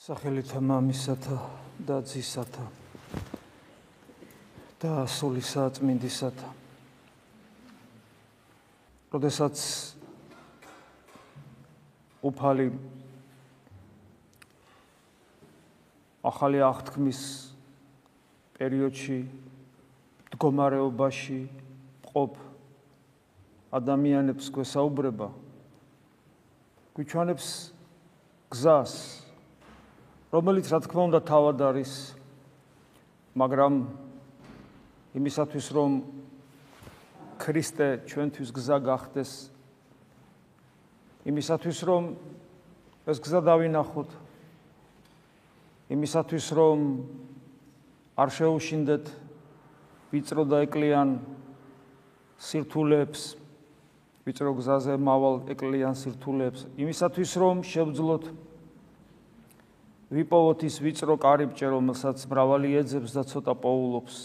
სახელითა მამისათა და ძისათა და სულისა წმინდისათა. როდესაც უფალი ახალი აღთქმის პერიოდში მდგომარეობაში ყოფ ადამიანებს გვესაუბრება გვიჩვენებს გზას რომელიც რა თქმა უნდა თავად არის მაგრამ იმისათვის რომ ქრისტე ჩვენთვის გზა გახდეს იმისათვის რომ ეს გზა დავინახოთ იმისათვის რომ არ შეუშინდეთ ვიწრო და ეკლიან სირთულებს ვიწრო გზაზე მავალ ეკლიან სირთულებს იმისათვის რომ შევძლოთ ვიპოვოთ ის ვიწრო კარიბჭე, რომელსაც მრავალი ეძებს და ცოტა პოულობს.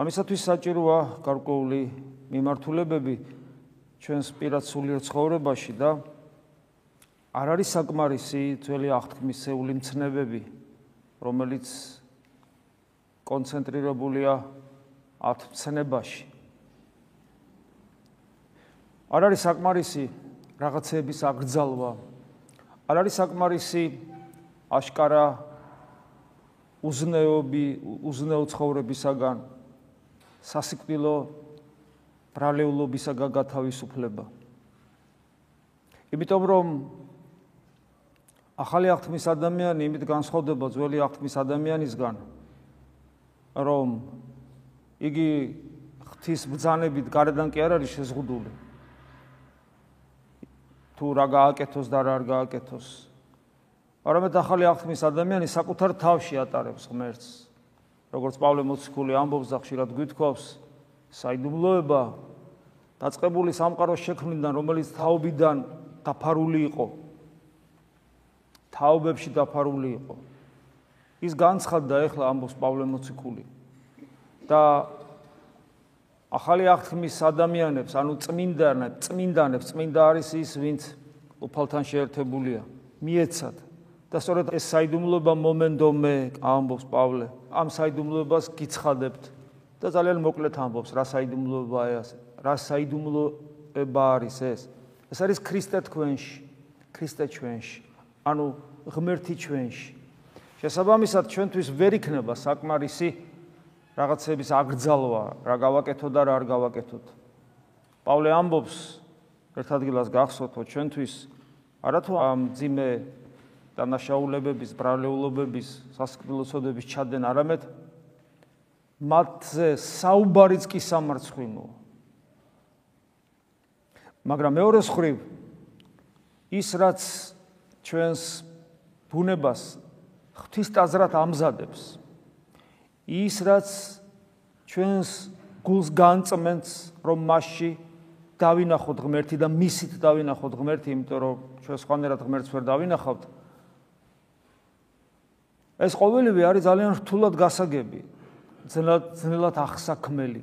ამისათვის საჭიროა გარკვეული მიმართულებები ჩვენს პირად სულიერ ცხოვრებაში და არ არის საკმარისი ძველი აღთქმისეული მცნებები, რომელიც კონცენტრირებულია ათ მცნებაში. არ არის საკმარისი რაღაცების აკრძალვა, არ არის საკმარისი აშკარა უზნეობი უზნეო ცხოვრებისაგან სასიკვდილო ბრალეულობისაგან გათავისუფლება. იმიტომ რომ ახალი აღთქმის ადამიანი იმით განსხვავდება ძველი აღთქმის ადამიანისგან რომ იგი ღვთის ბრძანებით გარედან კი არ არის შეზღუდული თუ რა გააკეთოს და რა არ გააკეთოს. არამედ ახალი აღთქმის ადამიანი საკუთარ თავში ატარებს ღმერთს. როგორც პავლე მოციქული ამბობს და ხშირად გვითხოვს, საიდუმლოება დაწყებული სამყაროს შექმნიდან, რომელიც თაობიდან დაფარული იყო. თაობებში დაფარული იყო. ის განცხადდა ეხლა ამბობს პავლე მოციქული. და ახალი აღთქმის ადამიანებს, ანუ წმინდანებს, წმინდანებს, წმინდა არის ის, ვინც უფალთან შეერთებულია, მიეცათ. და სწორედ ეს საიდუმლოება მომენტომე ამბობს პავლე. ამ საიდუმლოებას გიცხადებთ და ძალიან მოკლედ ამბობს, რა საიდუმლოებაა ეს? რა საიდუმლოება არის ეს? ეს არის ქრისტე თქვენში, ქრისტე ჩვენში, ანუ ღმერთი ჩვენში. შესაბამისად, ჩვენთვის ვერ იქნება საკმარისი რაღაცების აკრძალვა, რა გავაკეთო და რა არ გავაკეთოთ. პავლე ამბობს ერთ ადგილას გახსოვთო ჩვენთვის არათუ ამ ძიმე დანაშაულებების, ბრალეულობების, სასკრილოსოდების ჩადენ არამედ მათზე საუბარიც კი სამარცხვინოა. მაგრამ მეორე მხრივ ის რაც ჩვენს ბუნებას ღვთისტაზრად ამზადებს ის რაც ჩვენს გულს განწმენს რომ მასში დავინახოთ ღმერთი და მისით დავინახოთ ღმერთი იმიტომ რომ ჩვენ სხვანაირად ღმერთს ვერ დავინახავთ ეს ყოველივე არის ძალიან რთულად გასაგები ძნელად ძნელად ახსაქმელი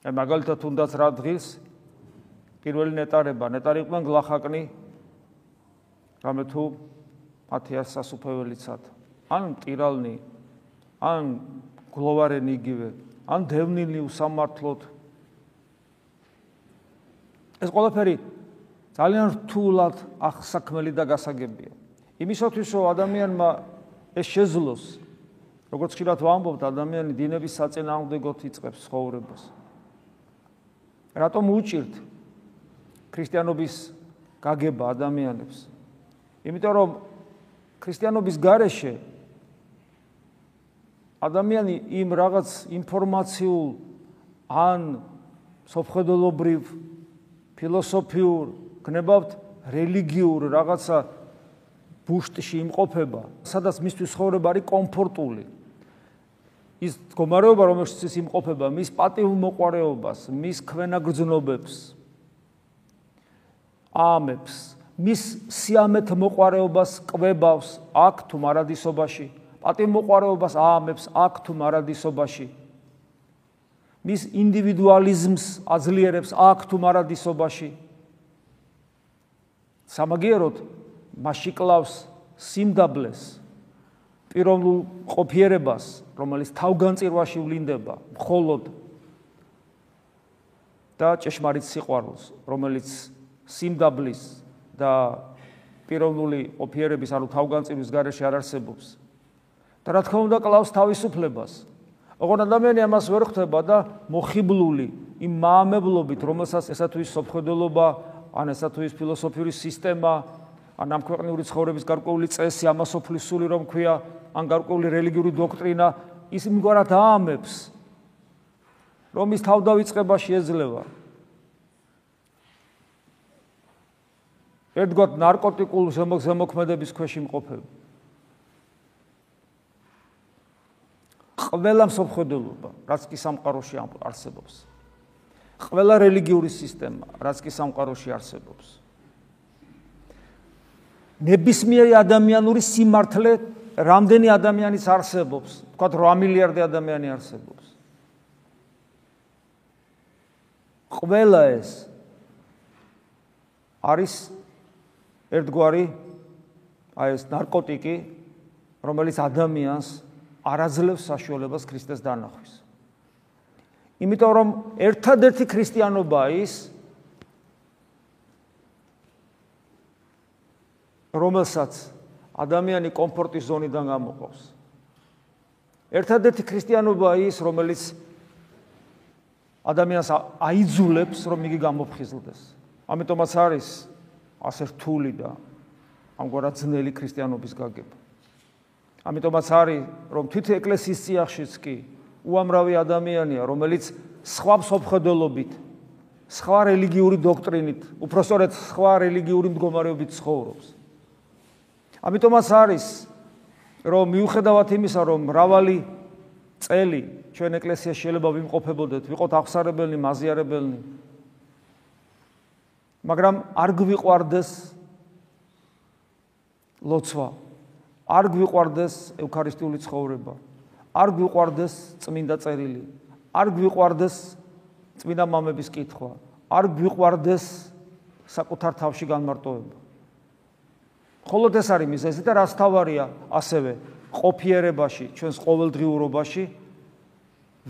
აი მაგალითად თუნდაც რა დღის პირველი ნეტარება. ნეტარი იყვნენ გლახაკნი რამე თუ მათიას სასუფეველიცად. ან ტირალნი ან გლოვარენი იგივე, ან დევნილი უსამართლოდ. ეს ყველაფერი ძალიან რთულად ახსაქმელი და გასაგებია. იმისათვის რომ ადამიანმა ეს შეძლოს, როგორც ხშირად ვამბობთ, ადამიანი დინების საწინააღმდეგოდ იწყებს ცხოვრებას. რატომ უჭირთ ქრისტიანობის გაგება ადამიანებს? იმიტომ რომ ქრისტიანობის გარეშე ადამიანი იმ რაღაც ინფორმაციულ ან სოფხედელობრივ ფილოსოფიურ გნებავთ რელიგიურ რაღაცა ბუშტში იმყოფება, სადაც მისთვის ცხოვრება არის კომფორტული. ის მდგომარეობა, რომელშიც ის იმყოფება, მის პატივმოყვარეობას, მის ქვენაგრძნობებს ამებს, მის სიამეთ მოყვარეობას კვებავს აქ თუ მარადისობაში. პატიმოყარეობას აამებს აქ თუ მარადისობაში. მის ინდივიდუალიზმს აძლიერებს აქ თუ მარადისობაში. სამაგიეროდ მასში კლავს სიმდაბლეს პიროვნულ ყოფიერებას, რომელიც თავგანწირვაში ვლინდება, მხოლოდ. და ჭეშმარიტ სიყვარულს, რომელიც სიმდაბლის და პიროვნული ყოფიერების, ანუ თავგანწირვის გარეშე არ არსებობს. და რა თქმა უნდა, კლავს თავისუფლებას. ოღონ ადამიანი ამას ვერ ხვდება და მოხიბლული იმ მაამებლობით, რომელსაც ესა თუ ის სოფხედელობა, ან ესა თუ ის ფილოსოფიური სისტემა, ან ამ ქვეყნიური ცხოვრების გარკვეული წესი, ამასოფლის სული რომ ქვია, ან გარკვეული რელიგიური დოქტრინა, ის იმგვარად აამებს, რომ ის თავდავიწყება შეეძლება. ერთგვარ ნარკოტიკულ ზემოქმედების ქვეშ იმყოფება. ყველა მსოფლმხედველობა, რაც კი სამყაროში არსებობს. ყველა რელიგიური სისტემა, რაც კი სამყაროში არსებობს. ნებისმიერი ადამიანური სიმართლე, რამდენი ადამიანის არსებობს, თქვა 8 მილიარდი ადამიანი არსებობს. ყველა ეს არის ერთგვარი აი ეს ნარკოტიკი, რომელიც ადამიანს არაძლევს საშუალებას ქრისტეს დანახვის. იმიტომ რომ ერთადერთი ქრისტიანობა ის რომელსაც ადამიანი კომფორტის ზონიდან გამოყავს. ერთადერთი ქრისტიანობა ის რომელიც ადამიანს აიძულებს რომ იგი გამოფხიზლდეს. ამიტომაც არის ასე რთული და ამგვარად ძნელი ქრისტიანობის გაგება. ამიტომაც არის, რომ თვით ეკლესიის წიაღშიც კი უამრავი ადამიანია, რომელიც სხვა მსოფლმხედველობით, სხვა რელიგიური დოქტრინით, უფრო სწორედ სხვა რელიგიური მდგომარეობით ცხოვრობს. ამიტომაც არის, რომ მიუხედავად იმისა, რომ მრავალი წელი ჩვენ ეკლესია შეიძლება ვიმყოფებოდეთ, ვიყოთ აღსარებელნი, მაზიარებელნი. მაგრამ არ გვიყვარდეს ლოცვა არ გვიყვარდეს ევქარისტიული ცხოვრება. არ გვიყვარდეს წმინდა წერილი. არ გვიყვარდეს წმინდა მამების კითხვა. არ გვიყვარდეს საკუთარ თავში განმარტოება. ხოლოდ ეს არის მიზეზი და რას თავარია ასევე ყოფიერებაში, ჩვენს ყოველდღიურობაში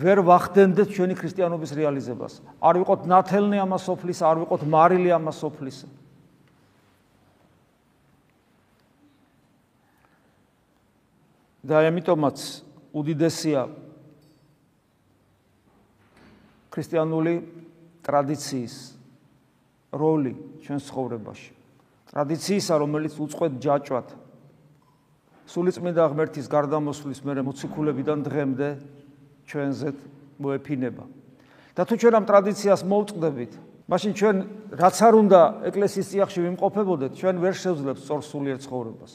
ვერ ვახდენდეთ ჩვენი ქრისტიანობის რეალიზებას. არ ვიყოთ ნათელნი ამას სოფლის, არ ვიყოთ მარილი ამას და ამიტომაც უდიდესია ქრისტიანული ტრადიციის როლი ჩვენს ცხოვრებაში. ტრადიციისა, რომელიც უწყვეტ ჯაჭვად სულიწმინდა ღმერთის გარდამოსვლის მერე მოციქულებიდან დღემდე ჩვენზეთ მოეფინება. და თუ ჩვენ ამ ტრადიციას მოვწყდებით, მაშინ ჩვენ რაც არ უნდა ეკლესიის წიაღში ვიმყოფებოდეთ, ჩვენ ვერ შევძლებთ სწორ სულიერ ცხოვრებას.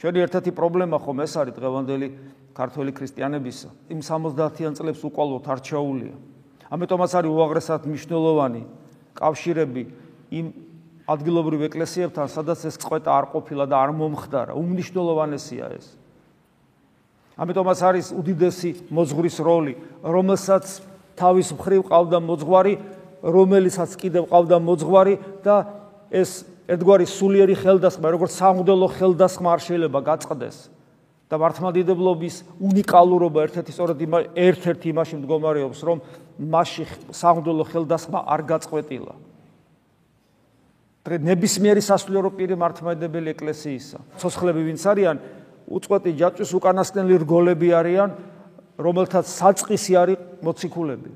ჩვენი ერთ-ერთი პრობლემა ხომ ეს არის დღევანდელი ქართველი ქრისტიანებისა. იმ 70-იან წლებს უკვალოდ არჩეულია. ამიტომაც არის უაღრესად მნიშვნელოვანი კავშირები იმ ადგილობრივ ეკლესიებთან, სადაც ეს წყვეტა არ ყოფილა და არ მომხდარა. უმნიშვნელოვანესია ეს. ამიტომაც არის უდიდესი მოძღვრის როლი, რომელსაც თავის მხრივ ყავდა მოძღვარი, რომელიცაც კიდევ ყავდა მოძღვარი და ეს ერთგვარი სულიერი ხელდასხმა, როგორც სამუდელო ხელდასხმა არ შეიძლება გაწყდეს და მართლმადიდებლობის უნიკალურობა ერთ-ერთი სწორედ იმ ერთ-ერთი იმაში მდგომარეობს, რომ მასში სამუდელო ხელდასხმა არ გაწყვეტილა. დღე ნებისმიერი სასულიერო პირი მართლმადიდებელი ეკლესიისა. ცოცხლები ვინც არიან, უწყვეტი ჯაჭვის უკანასკნელი რგოლები არიან, რომელთაც საწყისი არის მოციქულები.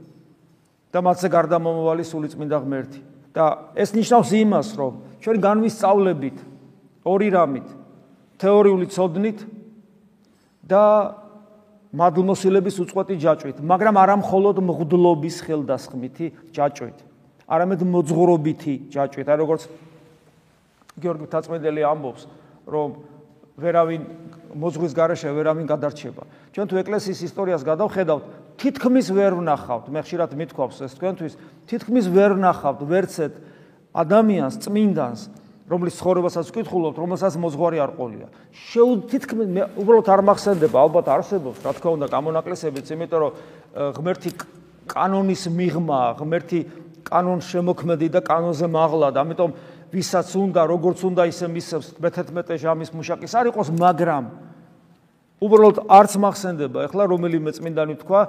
და მათზე გარდამომავალი სულიწმინდა ღმერთი. და ეს ნიშნავს იმას, რომ ჩვენ განვისწავლებით ორი რამით: თეორიული ცოდნით და მადლმოსილების უწყვეტი ჯაჭვით, მაგრამ არა მხოლოდ მღვდლობის ხელდასხმითი ჯაჭვით, არამედ მოძღვრობითი ჯაჭვით, აი როგორც გიორგი თაწმედელი ამბობს, რომ ვერავინ მოძღვის garaშე ვერავინ გადარჩება. ჩვენ თუ ეკლესიის ისტორიას გადავხედავთ, თითქმის ვერ ვნახავთ, მე ხშირად მithქვავს ეს თქვენთვის, თითქმის ვერ ვნახავთ ვერცეთ ადამიანს, წმინდანს, რომლის ცხოვრებასაც ვკითხულობთ, რომელსაც მოძღვარი არ ყოლია. შეუ თითქმის მე უბრალოდ არ მახსენდება, ალბათ არსებობს, რა თქმა უნდა, გამონაკლისებიც, იმიტომ რომ ღმერთი კანონის მიღმა, ღმერთი კანონ შემოქმედი და კანონზე მაღლა და ამიტომ ვისაც უნდა, როგორც უნდა ისე მისცემს მე-11 ჟამის მუშაკის არ იყოს, მაგრამ უბრალოდ არც მახსენდება, ეხლა რომელიმე წმინდანი თქვა,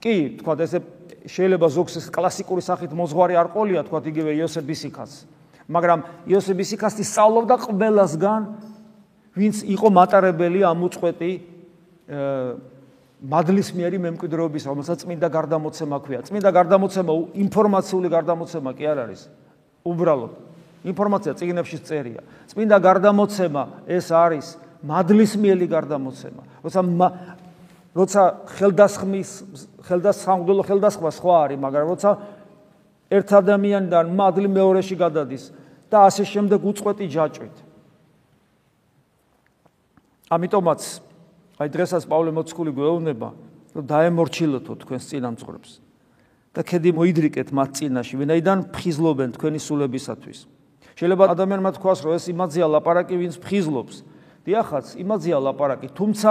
კი, თქვა ესე შეიძლება ზოგს ეს კლასიკური სახით მოძღვარი არ ყოლია, თქვა იგივე იოსებ ბისიკას. მაგრამ იოსებ ბისიკასი სწავლობდა ყველასგან, ვინც იყო მატარებელი ამ უწყვეტი მადლისმიერი მემკვიდრეობის, რომელსაც წმინდა გარდამოცემა ქვია. წმინდა გარდამოცემა ინფორმაციული გარდამოცემა კი არ არის. უბრალოდ ინფორმაცია წიგნებში წერია. წმინდა გარდამოცემა ეს არის მადლისმიერი გარდამოცემა. როცა როცა ხელდასხმის ხელდასხმდულო ხელდასხმა სხვა არის, მაგრამ როცა ერთ ადამიანიდან მადლი მეორეში გადადის და ასე შემდეგ უწყვეტი ჯაჭვით. ამიტომაც აი დღესაც პავლე მოციქული გვეუბნება, რომ დაემორჩილოთო თქვენს წინამძღვრებს და ქედი მოიდრიკეთ მათ წინაშე, ვინაიდან ფხიზლობენ თქვენი სულებისათვის. შეიძლება ადამიანმა თქვას, რომ ეს იმაძია ლაპარაკი, ვინც ფხიზლობს. დიახაც, იმაძია ლაპარაკი, თუმცა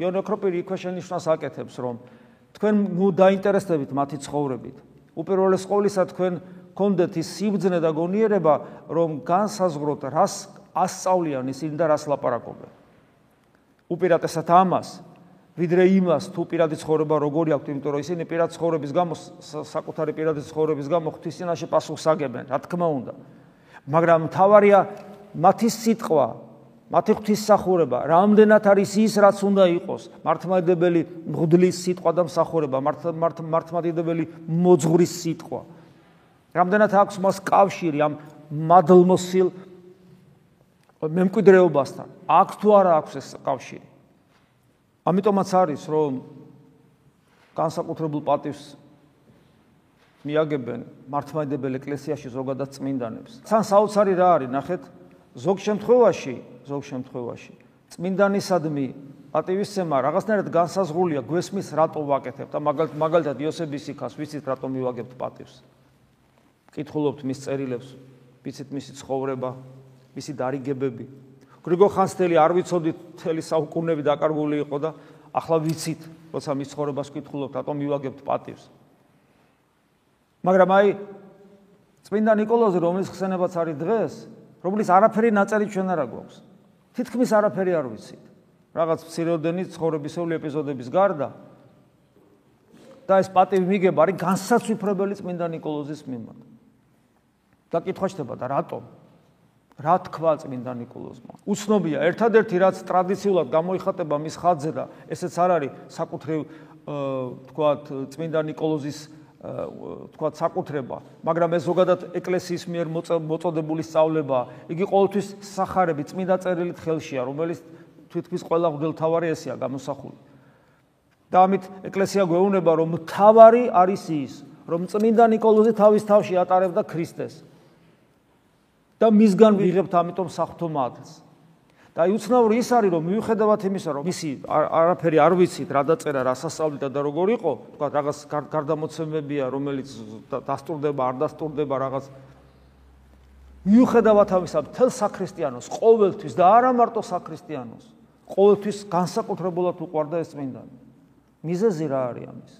იონოკროპირი იქვე შენიშნას აკეთებს, რომ თქვენ ნუ დაინტერესდებით მათი ცხოვრებით. უპირველეს ყოვლისა თქვენ კონდეთ ის სიბძნე და გონიერება, რომ განსაზღვროთ, რას ასწავლიან ისინი და რას ლაპარაკობენ. უპირატესად ამას ვიდრე იმას თუ პირადი ცხოვრება როგორი აქვს იმიტომ რომ ისინი პირადი ცხოვრების გამო საკუთარი პირადი ცხოვრების გამო ღვთისინაში პასუხს აგებენ რა თქმა უნდა მაგრამ თავარია მათი სიტყვა მათი ღვთისმსახურება რამდენად არის ის რაც უნდა იყოს მართლმადიდებელი მღვდლის სიტყვა და მსახურება მართლმადიდებელი მოძღვრის სიტყვა რამდენად აქვს მას კავშირი ამ მადლმოსილ მემკვიდრეობასთან. აქვს თუ არა აქვს ეს კავშირი? ამიტომაც არის, რომ განსაკუთრებულ პატივს მიაგებენ მართლმადიდებელ ეკლესიაში ზოგადად წმინდანებს. თან საოცარი რა არის, ნახეთ, ზოგ შემთხვევაში, ზოგ შემთხვევაში. წმინდანისადმი ატივისცემა რაღაცნაირად განსაზღვრულია გვესმის რატო ვაკეთებ და მაგალითად მაგალითად იოსების იქას ვიცით რატო მივაგებთ პატივს. კითხულობთ მის წერილებს, ვიცით მისი ცხოვრება, მისი დარიგებები. გრიგო ხანძთელი არ ვიცოდით მთელი საუკუნეები დაკარგული იყო და ახლა ვიცით, როცა მის ცხოვრებას კითხულობთ, რატომ მივაგებთ პატივს. მაგრამ აი წმინდა ნიკოლოზი, რომლის ხსენებაც არის დღეს, რომლის არაფერი ნაწერი ჩვენ არ აგვაქვს. თითქმის არაფერი არ ვიცით. რაღაც მცირეოდენი ცხოვრებისეული ეპიზოდების გარდა და ეს პატივი მიგება არის განსაცვიფრებელი წმინდა ნიკოლოზის მიმართ. და კითხვა ჩდება და რატომ? რა თქვა წმინდა ნიკოლოზმა? უცნობია, ერთადერთი რაც ტრადიციულად გამოიხატება მის ხატზე და ესეც არ არის საკუთრივ თქვათ წმინდა ნიკოლოზის თქვა საკუთრება, მაგრამ ეს ზოგადად ეკლესიის მიერ მოწოდებული სწავლება, იგი ყოველთვის სახარები წმინდა წერილით ხელშია, რომელიც თითქმის ყველა მღვდელმთავარი ესია გამოსახული. და ამით ეკლესია გვეუბნება, რომ მთავარი არის ის, რომ წმინდა ნიკოლოზი თავის თავში ატარებდა ქრისტეს. და მისგან ვიღებთ ამიტომ საფრთო მადლს. და უცნაური ის არის რომ მიუხედავად იმისა რომ მისი არაფერი არ ვიცით რა დაწერა რა სასწავლიდა და როგორ იყო თქვა რაღაც გარდამოცემებია რომელიც დასტურდება არ დასტურდება რაღაც. მიუხედავად ამისა თელ საქრისტიანოს ყოველთვის და არა მარტო საქრისტიანოს ყოველთვის განსაკუთრებულად უყვარდა ეს წმინდანი. მიზეზი რა არის ამის?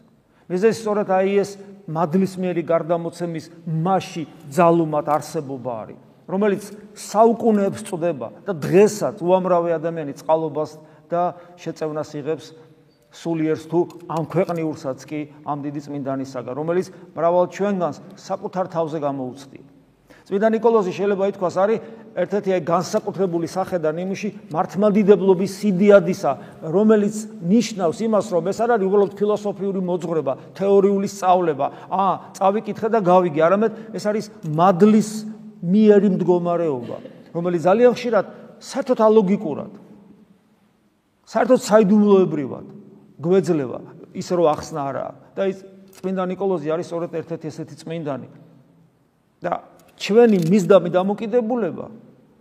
მიზეზი სწორედ აი ეს მადლისმიერი გარდამოცემის მასში ძალუმად არსებობა არის რომელიც საუკუნეებს წდება და დღესაც უამრავი ადამიანი წყალობას და შეწევნას იღებს სულიერს თუ ამ ქვეყნიურსაც კი ამ დიდი წმინდანისაგან, რომელიც მრავალ ჩვენგანს საკუთარ თავზე გამოუწდია. წმინდა ნიკოლოზი შეიძლება ითქვას არის ერთ-ერთი აი განსაკუთრებული სახედან იმში მართლმადიდებლობის სიდიადისა, რომელიც ნიშნავს იმას, რომ ეს არ არის უბრალოდ ფილოსოფიური მოძღვრება, თეორიული სწავლება, აა, წავიკითხე და გავიგე, არამედ ეს არის მადლის მიერი მდგომარეობა, რომელიც ძალიან ხშირად საერთოდ ალოგიკურად საერთოდ საიდუმლოებრივად გვეძლევა ისე რომ ახსნა არაა და ის წმინდა نيكოლოზი არის სწორედ ერთ-ერთი ესეთი წმინდანი. და ჩვენი მისდამი დამოკიდებულება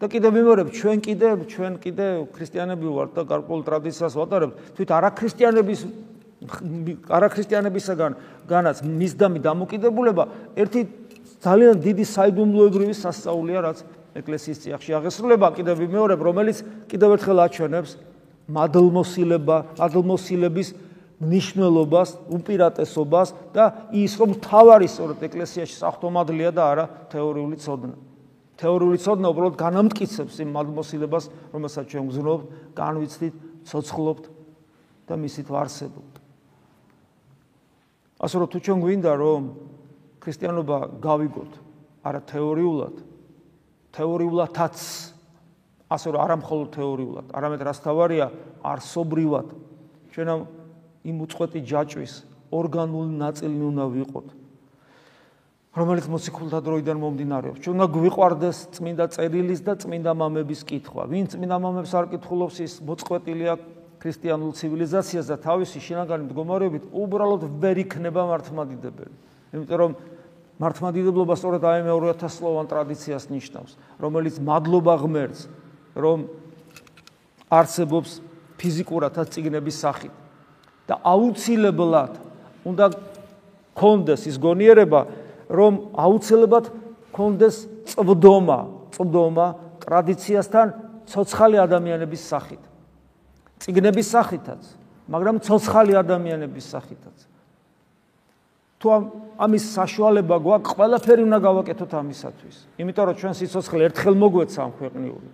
და კიდევ მეორებ ჩვენ კიდე ჩვენ კიდე ქრისტიანები ვართ და გარკვეულ ტრადიციას ვატარებთ თვით არაქრისტიანების არაქრისტიანებისაგან განაც მისდამი დამოკიდებულება ერთი ძალიან დიდი საიდუმლოებრივი სასწაულია რაც ეკლესიის წიაღში აღესრულება კიდევ ვიმეორებ რომელიც კიდევ ერთხელ აჩვენებს მადლმოსილება მადლმოსილების ნიშნულობას უპირატესობას და ის რომ თავარი სწორედ ეკლესიაში საფრთხო მადლია და არა თეორიული ცოდნა თეორიული ცოდნა უბრალოდ განამტკიცებს იმ მადმოსილებას, რომელსაც ჩვენ გზნობთ, განვიცდით, ცოცხლობთ და მისით ვარსებობთ. ასე რომ თუ ჩვენ გვინდა რომ ქრისტიანობა გავიგოთ, არა თეორიულად, თეორიულადაც ასე რომ არა მხოლოდ თეორიულად, არამედ რას თავარია არსობრივად ჩვენ ამ იმ უწყვეტი ჯაჭვის ორგანული ნაწილი უნდა ვიყოთ. რომელიც მოციქულთა დროიდან მომდინარეობს. ჩვენ უნდა გვიყვარდეს წმინდა წერილის და წმინდა მამების კითხვა. ვინ წმინდა მამებს არ კითხულობს ის მოწყვეტილია ქრისტიანულ ცივილიზაციას და თავისი შინაგანი მდგომარეობით უბრალოდ ვერ იქნება მართლმადიდებელი. იმიტომ რომ მართლმადიდებლობა სწორედ აი მე 2000 სლოვან ტრადიციას ნიშნავს, რომელიც მადლობა ღმერთს, რომ არსებობს ფიზიკურადაც ციგნების სახით და აუცილებლად უნდა კონდეს ის გონიერება, რომ აუცილებლად კონდეს წვდომა, წვდომა ტრადიციასთან ცოცხალი ადამიანების სახით. ციგნების სახითაც, მაგრამ ცოცხალი ადამიანების სახითაც. თუ ამის საშუალება გვაქვს, ყველაფერი უნდა გავაკეთოთ ამისათვის. იმიტომ რომ ჩვენ სიცოცხლე ერთხელ მოგვეცა ამ ქვეყნიური.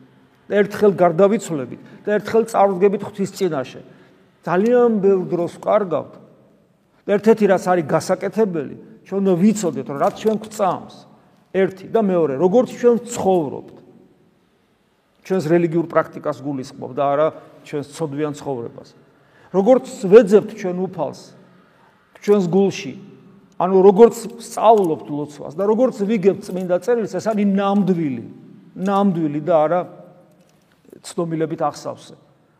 ერთხელ გარდავიცვლებით და ერთხელ წარუდგებით ღვთის წინაშე. ძალიან ბევრ დროს ვკარგავთ. ერთ-ერთი რაც არის გასაკეთებელი, ჩვენ ვიცოდეთ, რომ რაც ჩვენ გვწამს, ერთი და მეორე, როგორც ჩვენ ცხოვრობთ. ჩვენს რელიგიურ პრაქტიკას გულისხმობ და არა ჩვენს ცოდვიან ცხოვრებას. როგორც ვეძებთ ჩვენ უფალს ჩვენს გულში, ანუ როგორც სწავლობთ ლოცვას და როგორც ვიგებთ წმინდა წერილს, ეს არის ნამდვილი, ნამდვილი და არა ცნობილებით ახსავსე.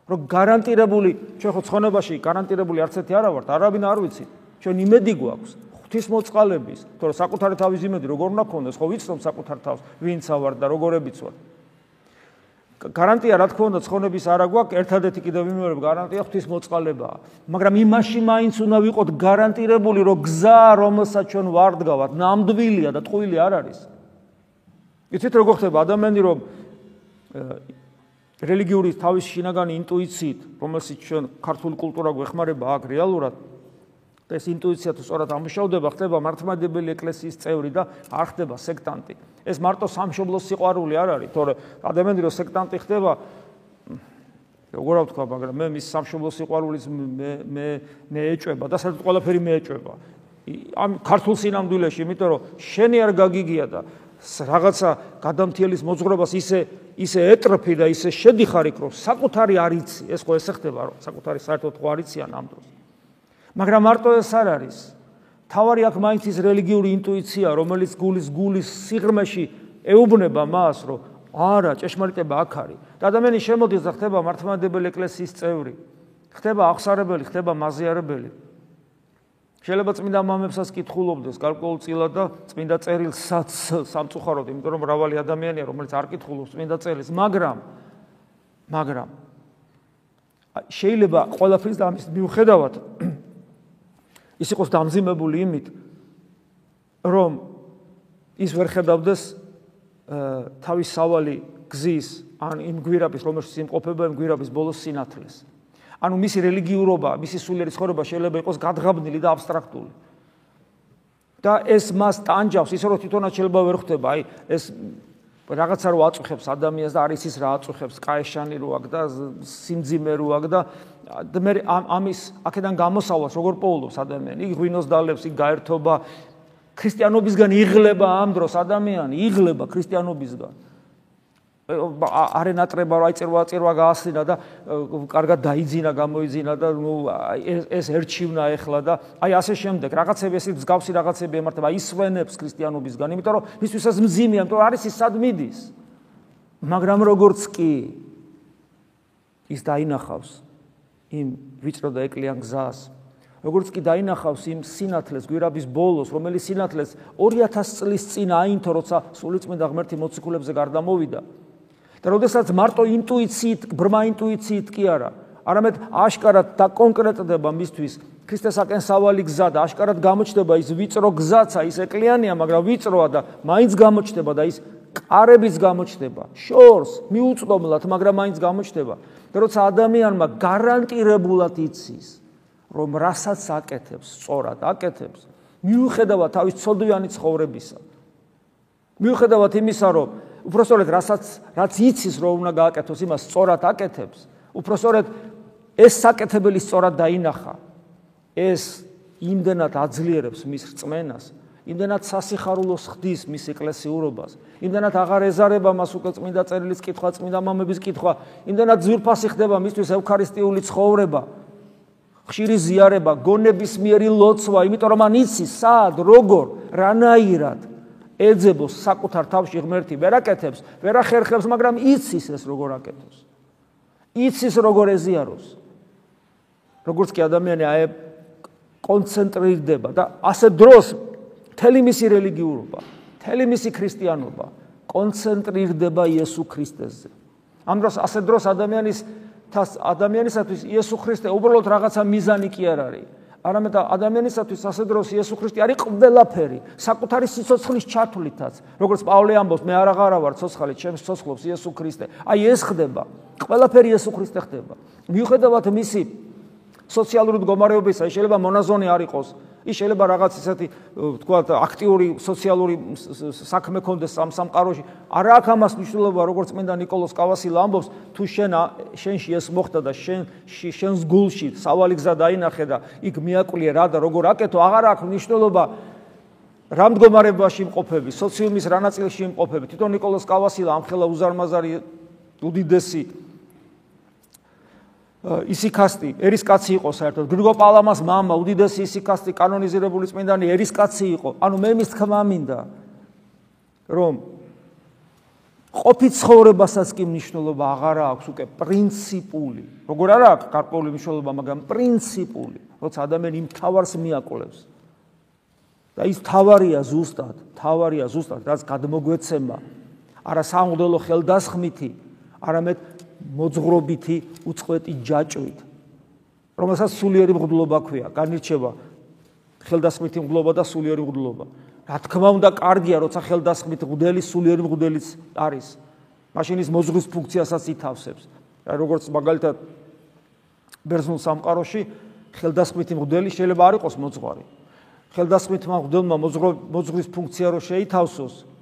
რომ გარანტირებული ჩვენ ხო ცხონებაში გარანტირებული არც ერთი არა ვართ, არავინ არ ვიცი. ჩვენ იმედი გვაქვს ღვთის მოწყალების, თორე საკუთარი თავის იმედი როგორ უნდა გქონდეს, ხო ვიცნობ საკუთარ თავს, ვინცა ვარ და როგორებიც ვარ. გარანტია რა თქმა უნდა ცხონების არა გვაქვს, ერთადერთი კიდევ ვიმეორებ გარანტია ღვთის მოწყალებაა. მაგრამ იმაში მაინც უნდა ვიყოთ გარანტირებული, რომ გზა, რომელსაც ჩვენ ვარდგავართ, ნამდვილია და ტყუილი არ არის. იცით როგორ ხდება ადამიანი რომ რელიგიური თავის შინაგანი ინტუიციით, რომელსაც ჩვენ ქართული კულტურა გვეხმარება აქ რეალურად და ეს ინტუიცია თუ სწორად ამუშავდება, ხდება მართლმადიდებელი ეკლესიის წევრი და არ ხდება სექტანტი. ეს მარტო სამშობლოს სიყვარული არ არის, თორე ადამიანი რო სექტანტი ხდება, როგორ ვთქვა, მაგრამ მე მის სამშობლოს სიყვარულის მე მე მე ეჭება და საერთოდ ყველაფერი მე ეჭება. ამ ქართულ სინამდვილეში, იმიტომ რომ შენი არ გაგიგია და რაღაცა გადამთიელის მოძღვრებას ისე ისე ეტრფი და ისე შედიხარ იქ რომ საკუთარი არიცი, ეს ხო ესე ხდება რომ საკუთარი საერთოდ ხო არიციან ამ დროს. მაგრამ მარტო ეს არ არის. თავარი აქ მაინც ის რელიგიური ინტუიცია, რომელიც გულის გულის სიღრმეში ეუბნება მას, რომ არა, ჭეშმარიტება აქ არის. და ადამიანი შემოდის და ხდება მართლმადიდებელი ეკლესიის წევრი. ხდება აღსარებელი, ხდება მაზიარებელი. შეიძლება წმინდა მამებსაც კითხულობდეს გარკვეულწილად და წმინდა წერილსაც სამწუხაროდ, იმიტომ რომ მრავალი ადამიანია, რომელიც არ კითხულობს წმინდა წერილს, მაგრამ მაგრამ შეიძლება ყველაფრის და ამის მიუხედავად ის იყოს დამზიმებული იმით, რომ ის ვერ ხედავდეს თავის სავალი გზის ან იმ გვირაბის, რომელშიც იმყოფება იმ გვირაბის ბოლოს სინათლეს. ანუ მისი რელიგიურობა, მისი სულიერი ცხოვრება შეიძლება იყოს გადღაბნილი და აბსტრაქტული. და ეს მას ტანჯავს, ისე რომ თვითონაც შეიძლება ვერ ხვდება, აი ეს რაღაცა რო აწუხებს ადამიანს და არის ის რა აწუხებს, კაეშანი რო აქვს და სიმძიმე რო აქვს და მე ამის აქედან გამოსავლას როგორ პოულობს ადამიანი? იქ ღვინოს დალებს, იქ გაერთობა ქრისტიანობისგან იღლება ამ დროს ადამიანი, იღლება ქრისტიანობისგან. არენატრება რა წერვა წერვა გაასლინა და კარგად დაიძინა, გამოიძინა და ნუ ეს ერჩივნა ეხლა და აი ასე შემდეგ რაღაცები ესე მსგავსი რაღაცები ემართება ისვენებს ქრისტიანობისგან, იმიტომ რომ მისთვის ეს მძიმეა, იმიტომ რომ არის ის სად მიდის. მაგრამ როგორც კი ის დაინახავს იმ ვიწრო და ეკლიან გზას, როგორც კი დაინახავს იმ სინათლეს გვირაბის ბოლოს, რომელიც სინათლეს 2000 წლის წინ აინთო, როცა სულიწმინდა ღმერთი მოციქულებზე გარდამოვიდა. და როდესაც მარტო ინტუიციით, ბრმა ინტუიციით კი არა, არამედ აშკარად და კონკრეტდება მისთვის ქრისტესაკენ სავალი გზა და აშკარად გამოჩნდება ის ვიწრო გზაცა, ის ეკლიანია, მაგრამ ვიწროა და მაინც გამოჩნდება და ის ყარებიც გამოჩნდება. შორს მიუწდომლად, მაგრამ მაინც გამოჩნდება. და როცა ადამიანმა გარანტირებულად იცის, რომ რასაც აკეთებს, სწორად აკეთებს, მიუხედავად თავის ცოდვიანი ცხოვრებისა. მიუხედავად იმისა, რომ უпростоრედ რასაც რაც იცის რომ უნდა გააკეთოს, იმას სწორად აკეთებს. უпростоრედ ეს საკეთებელი სწორად დაინახა. ეს იმდენად აძლიერებს მის რწმენას, იმდენად სასიხარულოს ხდის მის ეკლესიურობას, იმდენად აღარ ეზარება მას უკვე წმინდა წერილის კითხვა, წმინდა მამების კითხვა, იმდენად ზურფასი ხდება მისთვის ევქარისტიული ცხოვრება, ხშირი ზიარება, გონების მიერი ლოცვა, იმიტომ რომ მან იცის სად, როგორ, რანაირად ეძებოს საკუთარ თავში ღმერთი ვერაკეთებს ვერახერხებს მაგრამ იცის ეს როგორ აკეთოს იცის როგორ ეზიაროს როგორც კი ადამიანი აი კონცენტრირდება და ასე დროს მთელი მისი რელიგიურობა, მთელი მისი ქრისტიანობა კონცენტრირდება იესო ქრისტეზე. ამ დროს ასე დროს ადამიანის თას ადამიანისათვის იესო ქრისტე უბრალოდ რაღაცა მიზანი კი არ არის. არამედ ადამიანისათვის ასე დროს იესო ქრისტე არის ყველაფერი, საკუთარი სიცოცხლის ჩათვლითაც. როგორც პავლე ამბობს, მე არ აღარა ვარ ცოცხალი, ჩემს ცოცხლობს იესო ქრისტე. აი ეს ხდება. ყველაფერი იესო ქრისტე ხდება. მიუხედავად მისი სოციალური მდგომარეობისა, შეიძლება მონაზონი არ იყოს. ის შეიძლება რაღაც ისეთი თქვა აქტიური სოციალური საქმე კონდეს ამ სამყაროში. არა აქ ამას მნიშვნელობა, როგორც მენდა نيكოლოს კავასილა ამბობს, თუ შენ შენში ეს მოხდა და შენ შენს გულში სავალი გზა დაინახე და იქ მიაკვლია რა და როგორ აკეთო, აღარა აქვს მნიშვნელობა რა მდგომარეობაში იმყოფები, სოციუმის რა ნაწილში იმყოფები. თვითონ نيكოლოს კავასილა ამხელა უზარმაზარი უდიდესი ისიქასტი ერისკაცი იყო საერთოდ. გრიგო პალამას მამა უდიდესი ისიქასტი კანონიზირებული წმინდანი ერისკაცი იყო. ანუ მე მის თქმა მინდა რომ ყოფი ცხოვრებასაც კი მნიშვნელობა აღარა აქვს უკვე პრინციპული. როგორ არა აქვს გარკვეული მნიშვნელობა მაგრამ პრინციპული როცა ადამიანი იმ თავარს მიაკოლებს. და ის თავარია ზუსტად თავარია ზუსტად რაც გადმოგვეცემა. არა სამღვდელო ხელდასხმითი არამედ მოძღრობითი უწყვეტი ჯაჭვით. რომელსაც სულიერი მღვდლობა ქვია განირჩევა ხელდასხმითი მღვდლობა და სულიერი მღვდლობა. რა თქმა უნდა კარგია როცა ხელდასხმით მღვდელი სულიერი მღვდელიც არის. მაშინ ის მოძღვრის ფუნქციასაც ითავსებს. როგორც მაგალითად ბერძნულ სამყაროში ხელდასხმითი მღვდელი შეიძლება არ იყოს მოძღვარი. ხელდასხმითმა მღვდელმა მოძღვრის ფუნქცია რო შეითავსოს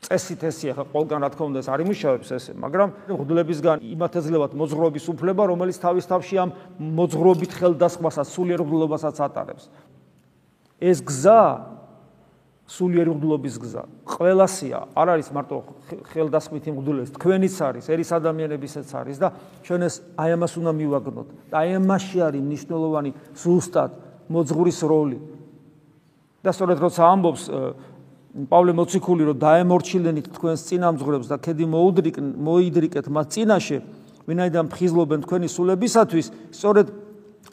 წესით ესია ხა ყველგან რა თქმა უნდა ეს არ იმუშავებს ესე მაგრამ ღდლებისგან იმათ ეძლებათ მოძღრობის უფლება რომელიც თავის თავში ამ მოძღრობით ხელდასხმასაც სულიერ ღდლობასაც ატარებს. ეს გზა სულიერ ღდლობის გზა ყველასია არ არის მარტო ხელდასხმითი ღდლების თქვენიც არის ერის ადამიანებისაც არის და ჩვენ ეს აი ამას უნდა მივაგნოთ. აი ამაში არის მნიშვნელოვანი ზუსტად მოძღრის როლი. და სწორედ როცა ამბობს პავლე მოციქული რომ დაემორჩილენით თქვენს წინამძღვრებს და ქედი მოუდრიკ მოიდრიკეთ მათ წინაშე ვინაიდან ფხიზლობენ თქვენი სულებისათვის. სწორედ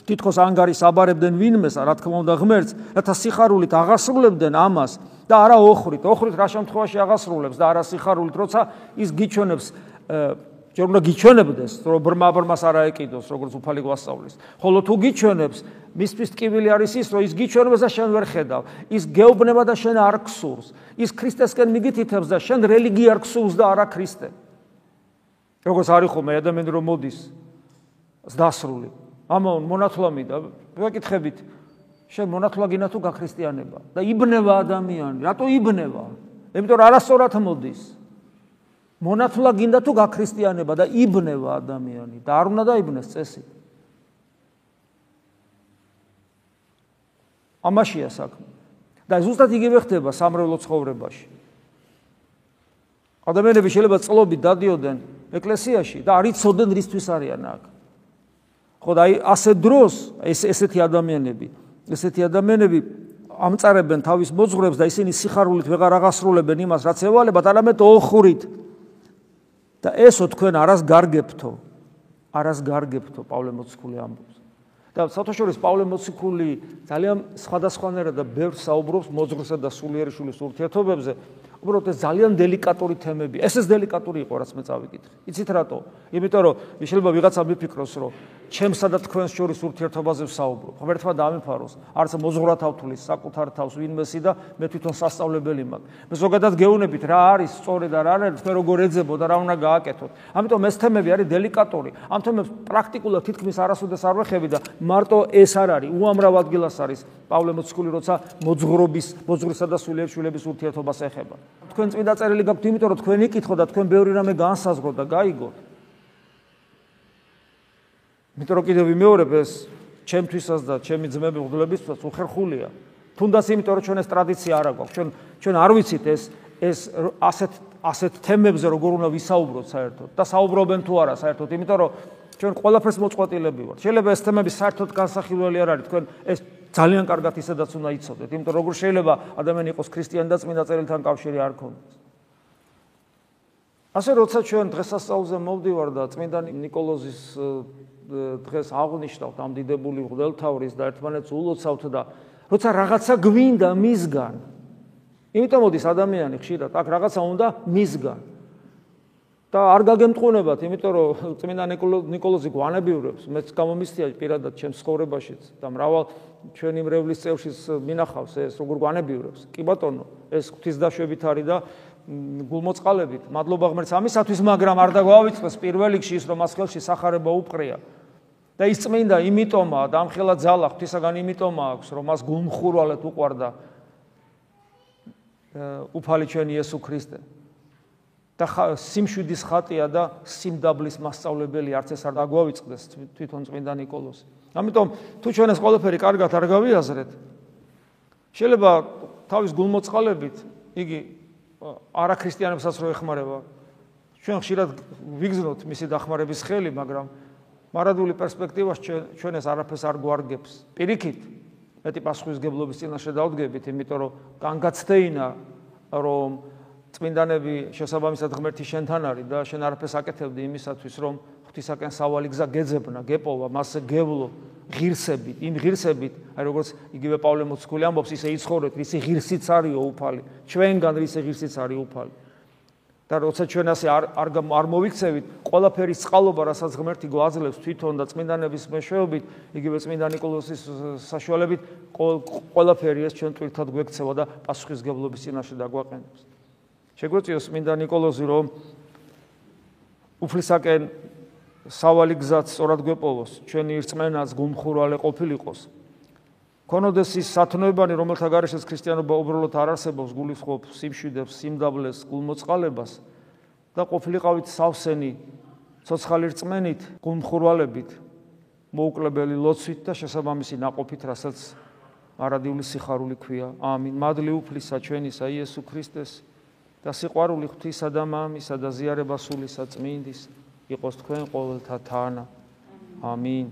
თითქოს ანგარის აბარებდნენ ვინმეს რა თქმა უნდა ღმერთს რათა სიხარულით აღასრულებდნენ ამას და არა ოხრით. ოხრით რა შემთხვევაში აღასრულებს და არა სიხარულით როცა ის გიჩვენებს ჯერ უნდა გიჩვენებდეს, რომ ბრმა ბრმას არ აეკიდოს, როგორც უფალი გვასწავლის. ხოლო თუ გიჩვენებს, მისთვის ტკივილი არის ის, რომ ის გიჩვენებს და შენ ვერ ხედავ. ის გეუბნება და შენ არ ქსურს. ის ქრისტესკენ მიგითითებს და შენ რელიგია არ ქსურს და არა ქრისტე. როგორც არის ხოლმე ადამიანი რომ მოდის დასრული. ამაონ მონათლამი და ვეკითხებით, შენ მონათლა გინა თუ გაქრისტიანება და იბნება ადამიანი, რატო იბნება? იმიტომ რომ არასწორად მოდის. მონათლა გინდა თუ გაქრისტიანება და იბნება ადამიანი და არ უნდა დაიბნეს წესი. ამაშია საქმე. და ზუსტად იგივე ხდება სამრევლო ცხოვრებაში. ადამიანები შეიძლება წლობით დადიოდნენ ეკლესიაში და არ იცოდნენ რისთვის არიან აქ. ხო და აი ასე დროს ეს ესეთი ადამიანები, ესეთი ადამიანები ამწარებენ თავის მოძღვრებს და ისინი სიხარულით ვეღარ აღასრულებენ იმას, რაც ევალებათ, არამედ ოხურით. და ესო თქვენ არას გარგებთო არას გარგებთო პავლე მოციქული ამბობს და სათავშორის პავლე მოციქული ძალიან სხვადასხვანაირად და ბევრ საუბრობს მოძღვრსა და სულიერი შულის ურთიერთობებზე უბრალოდ ეს ძალიან დელიკატური თემები. ეს ეს დელიკატური იყო, რაც მე წავიკითხე. იცით რატო? იმიტომ რომ შეიძლება ვიღაცა მიფიქროს, რომ ჩემსა და თქვენს შორის ურთიერთობაზე ვსაუბრობ. ღმერთმა დაამეფაროს, არც მოძღვრათავ თulis საკუთარ თავს ვინმესი და მე თვითონ სასწავლებელი მაქვს. მე ზოგადად გეუნებით რა არის სწორე და რა არის თქვენ როგორ ეძებო და რა უნდა გააკეთოთ. ამიტომ ეს თემები არის დელიკატური. ამ თემებს პრაქტიკულად თითქმის არასოდეს არ ვეხები და მარტო ეს არ არის, უამრავ ადგილას არის პავლე მოციქული, როცა მოძღვრობის, მოძღვრისა და სულიერ შვილების ურთიერთობას ეხება. თქვენ წმინდა წერილი გაქვთ, იმიტომ რომ თქვენ იკითხო და თქვენ ბევრი რამე განსაზღვრო და გაიგო. იმიტომ რომ კიდევ ვიმეორებ ეს ჩემთვისაც და ჩემი ძმები ღლებისთვისაც უხერხულია. თუნდაც იმიტომ რომ ჩვენ ეს ტრადიცია არ აქვს. ჩვენ ჩვენ არ ვიცით ეს ეს ასეთ ასეთ თემებზე როგორ უნდა ვისაუბროთ საერთოდ და საუბრობენ თუ არა საერთოდ, იმიტომ რომ ჩვენ ყველაფერს მოწყვეტილები ვართ. შეიძლება ეს თემები საერთოდ განსახილველი არ არის, თქვენ ეს ძალიან კარგად ისედაც უნდა იცოდეთ, იმიტომ რომ როგორ შეიძლება ადამიანი იყოს ქრისტიანი და წმინდა წერილთან კავშირი არ ქონდეს. ასე როცა ჩვენ დღესასწაულზე მოვდივარ და წმინდა ნიკოლოზის დღეს აღნიშნავთ ამ დიდებული მღვდელმთავრის და ერთმანეთს ულოცავთ და როცა რაღაცა გვინდა მისგან, იმიტომ მოდის ადამიანი ხშირად აქ რაღაცა უნდა მისგან და არ გაგემტყუნებათ, იმიტომ რომ წმინდა ნიკოლოზი გვანებიურებს, მეც გამომისწია პირადად ჩემს ცხოვრებაშიც და მრავალ ჩვენი მრევლის წევრშიც მინახავს ეს, როგორ გვანებიურებს. კი ბატონო, ეს ღვთისდაშვებით არის და გულმოწყალებით. მადლობა ღმერთს ამისათვის, მაგრამ არ დაგვავიწყდეს პირველ რიგში ის, რომ მას ხელში სახარება უყრია. და ის წმინდა იმიტომაა, დამხელა ძალა ღვთისაგან იმიტომა აქვს, რომ მას გულმხურვალედ უყვარდა უფალი ჩვენი იესო ქრისტე. და სიმშვიდის ხატია და სიმდაბლის მასწავლებელი არც ეს არ დაგვავიწყდეს თვითონ წმინდა ნიკოლოზი. ამიტომ თუ ჩვენ ეს ყველაფერი კარგად არ გავიაზრეთ, შეიძლება თავის გულმოწყალებით იგი არაქრისტიანებსაც რო ეხმარება. ჩვენ ხშირად ვიგზნოთ მისი დახმარების ხელი, მაგრამ მარადული პერსპექტივას ჩვენ ეს არაფერს არ გვარგებს. პირიქით, მეტი პასუხისგებლობის წინაშე დავდგებით, იმიტომ რომ განგაცდეინა რომ წმინდანები შესაბამისად ღმერთი შენთან არის და შენ არაფერს აკეთებდი იმისათვის რომ ღვთისაკენ სავალი გზა გეძებნა, გეპოვა, მასზე გევლო ღირსებით, იმ ღირსებით, აი როგორც იგივე პავლე მოციქული ამბობს, ისე იცხოვრეთ, რისი ღირსიც არისო უფალი, ჩვენგან რისი ღირსიც არის უფალი. და როცა ჩვენ ასე არ არ არ მოვიქცევით, ყველაფერი წყალობა, რასაც ღმერთი გვაძლევს თვითონ და წმინდანების მეშვეობით, იგივე წმინდა ნიკოლოზის საშუალებით, ყველაფერი ეს ჩვენ ტვირთად გვექცევა და პასუხისგებლობის წინაშე დაგვაყენებს. შეგვეციოს მინდა نيكოლოზი რომ უფლისაკენ სავალი გზაც სწორად გვეპოვოს, ჩვენი რწმენაც გუმხურვალე ყოფილიყოს. ქონოდეს ის სათნოებანი, რომელთა გარეშეც ქრისტიანობა უბრალოდ არ არსებობს, გულისხმობ სიმშვიდებს, სიმდაბლეს, გულმოწყალებას და ყოფილიყავით სავსენი, ცოცხალი რწმენით, გულმხურვალებით, მოუკლებელი ლოცვით და შესაბამისი ناقოფით, რასაც არადიული სიხარული ქვია. ამინ. მადლი უფლისა ჩვენისა იესო ქრისტეს და სიყვარული ღვთისა და მამისა და ზიარება სულისა წმინდის იყოს თქვენ ყოველთა თანა. ამინ.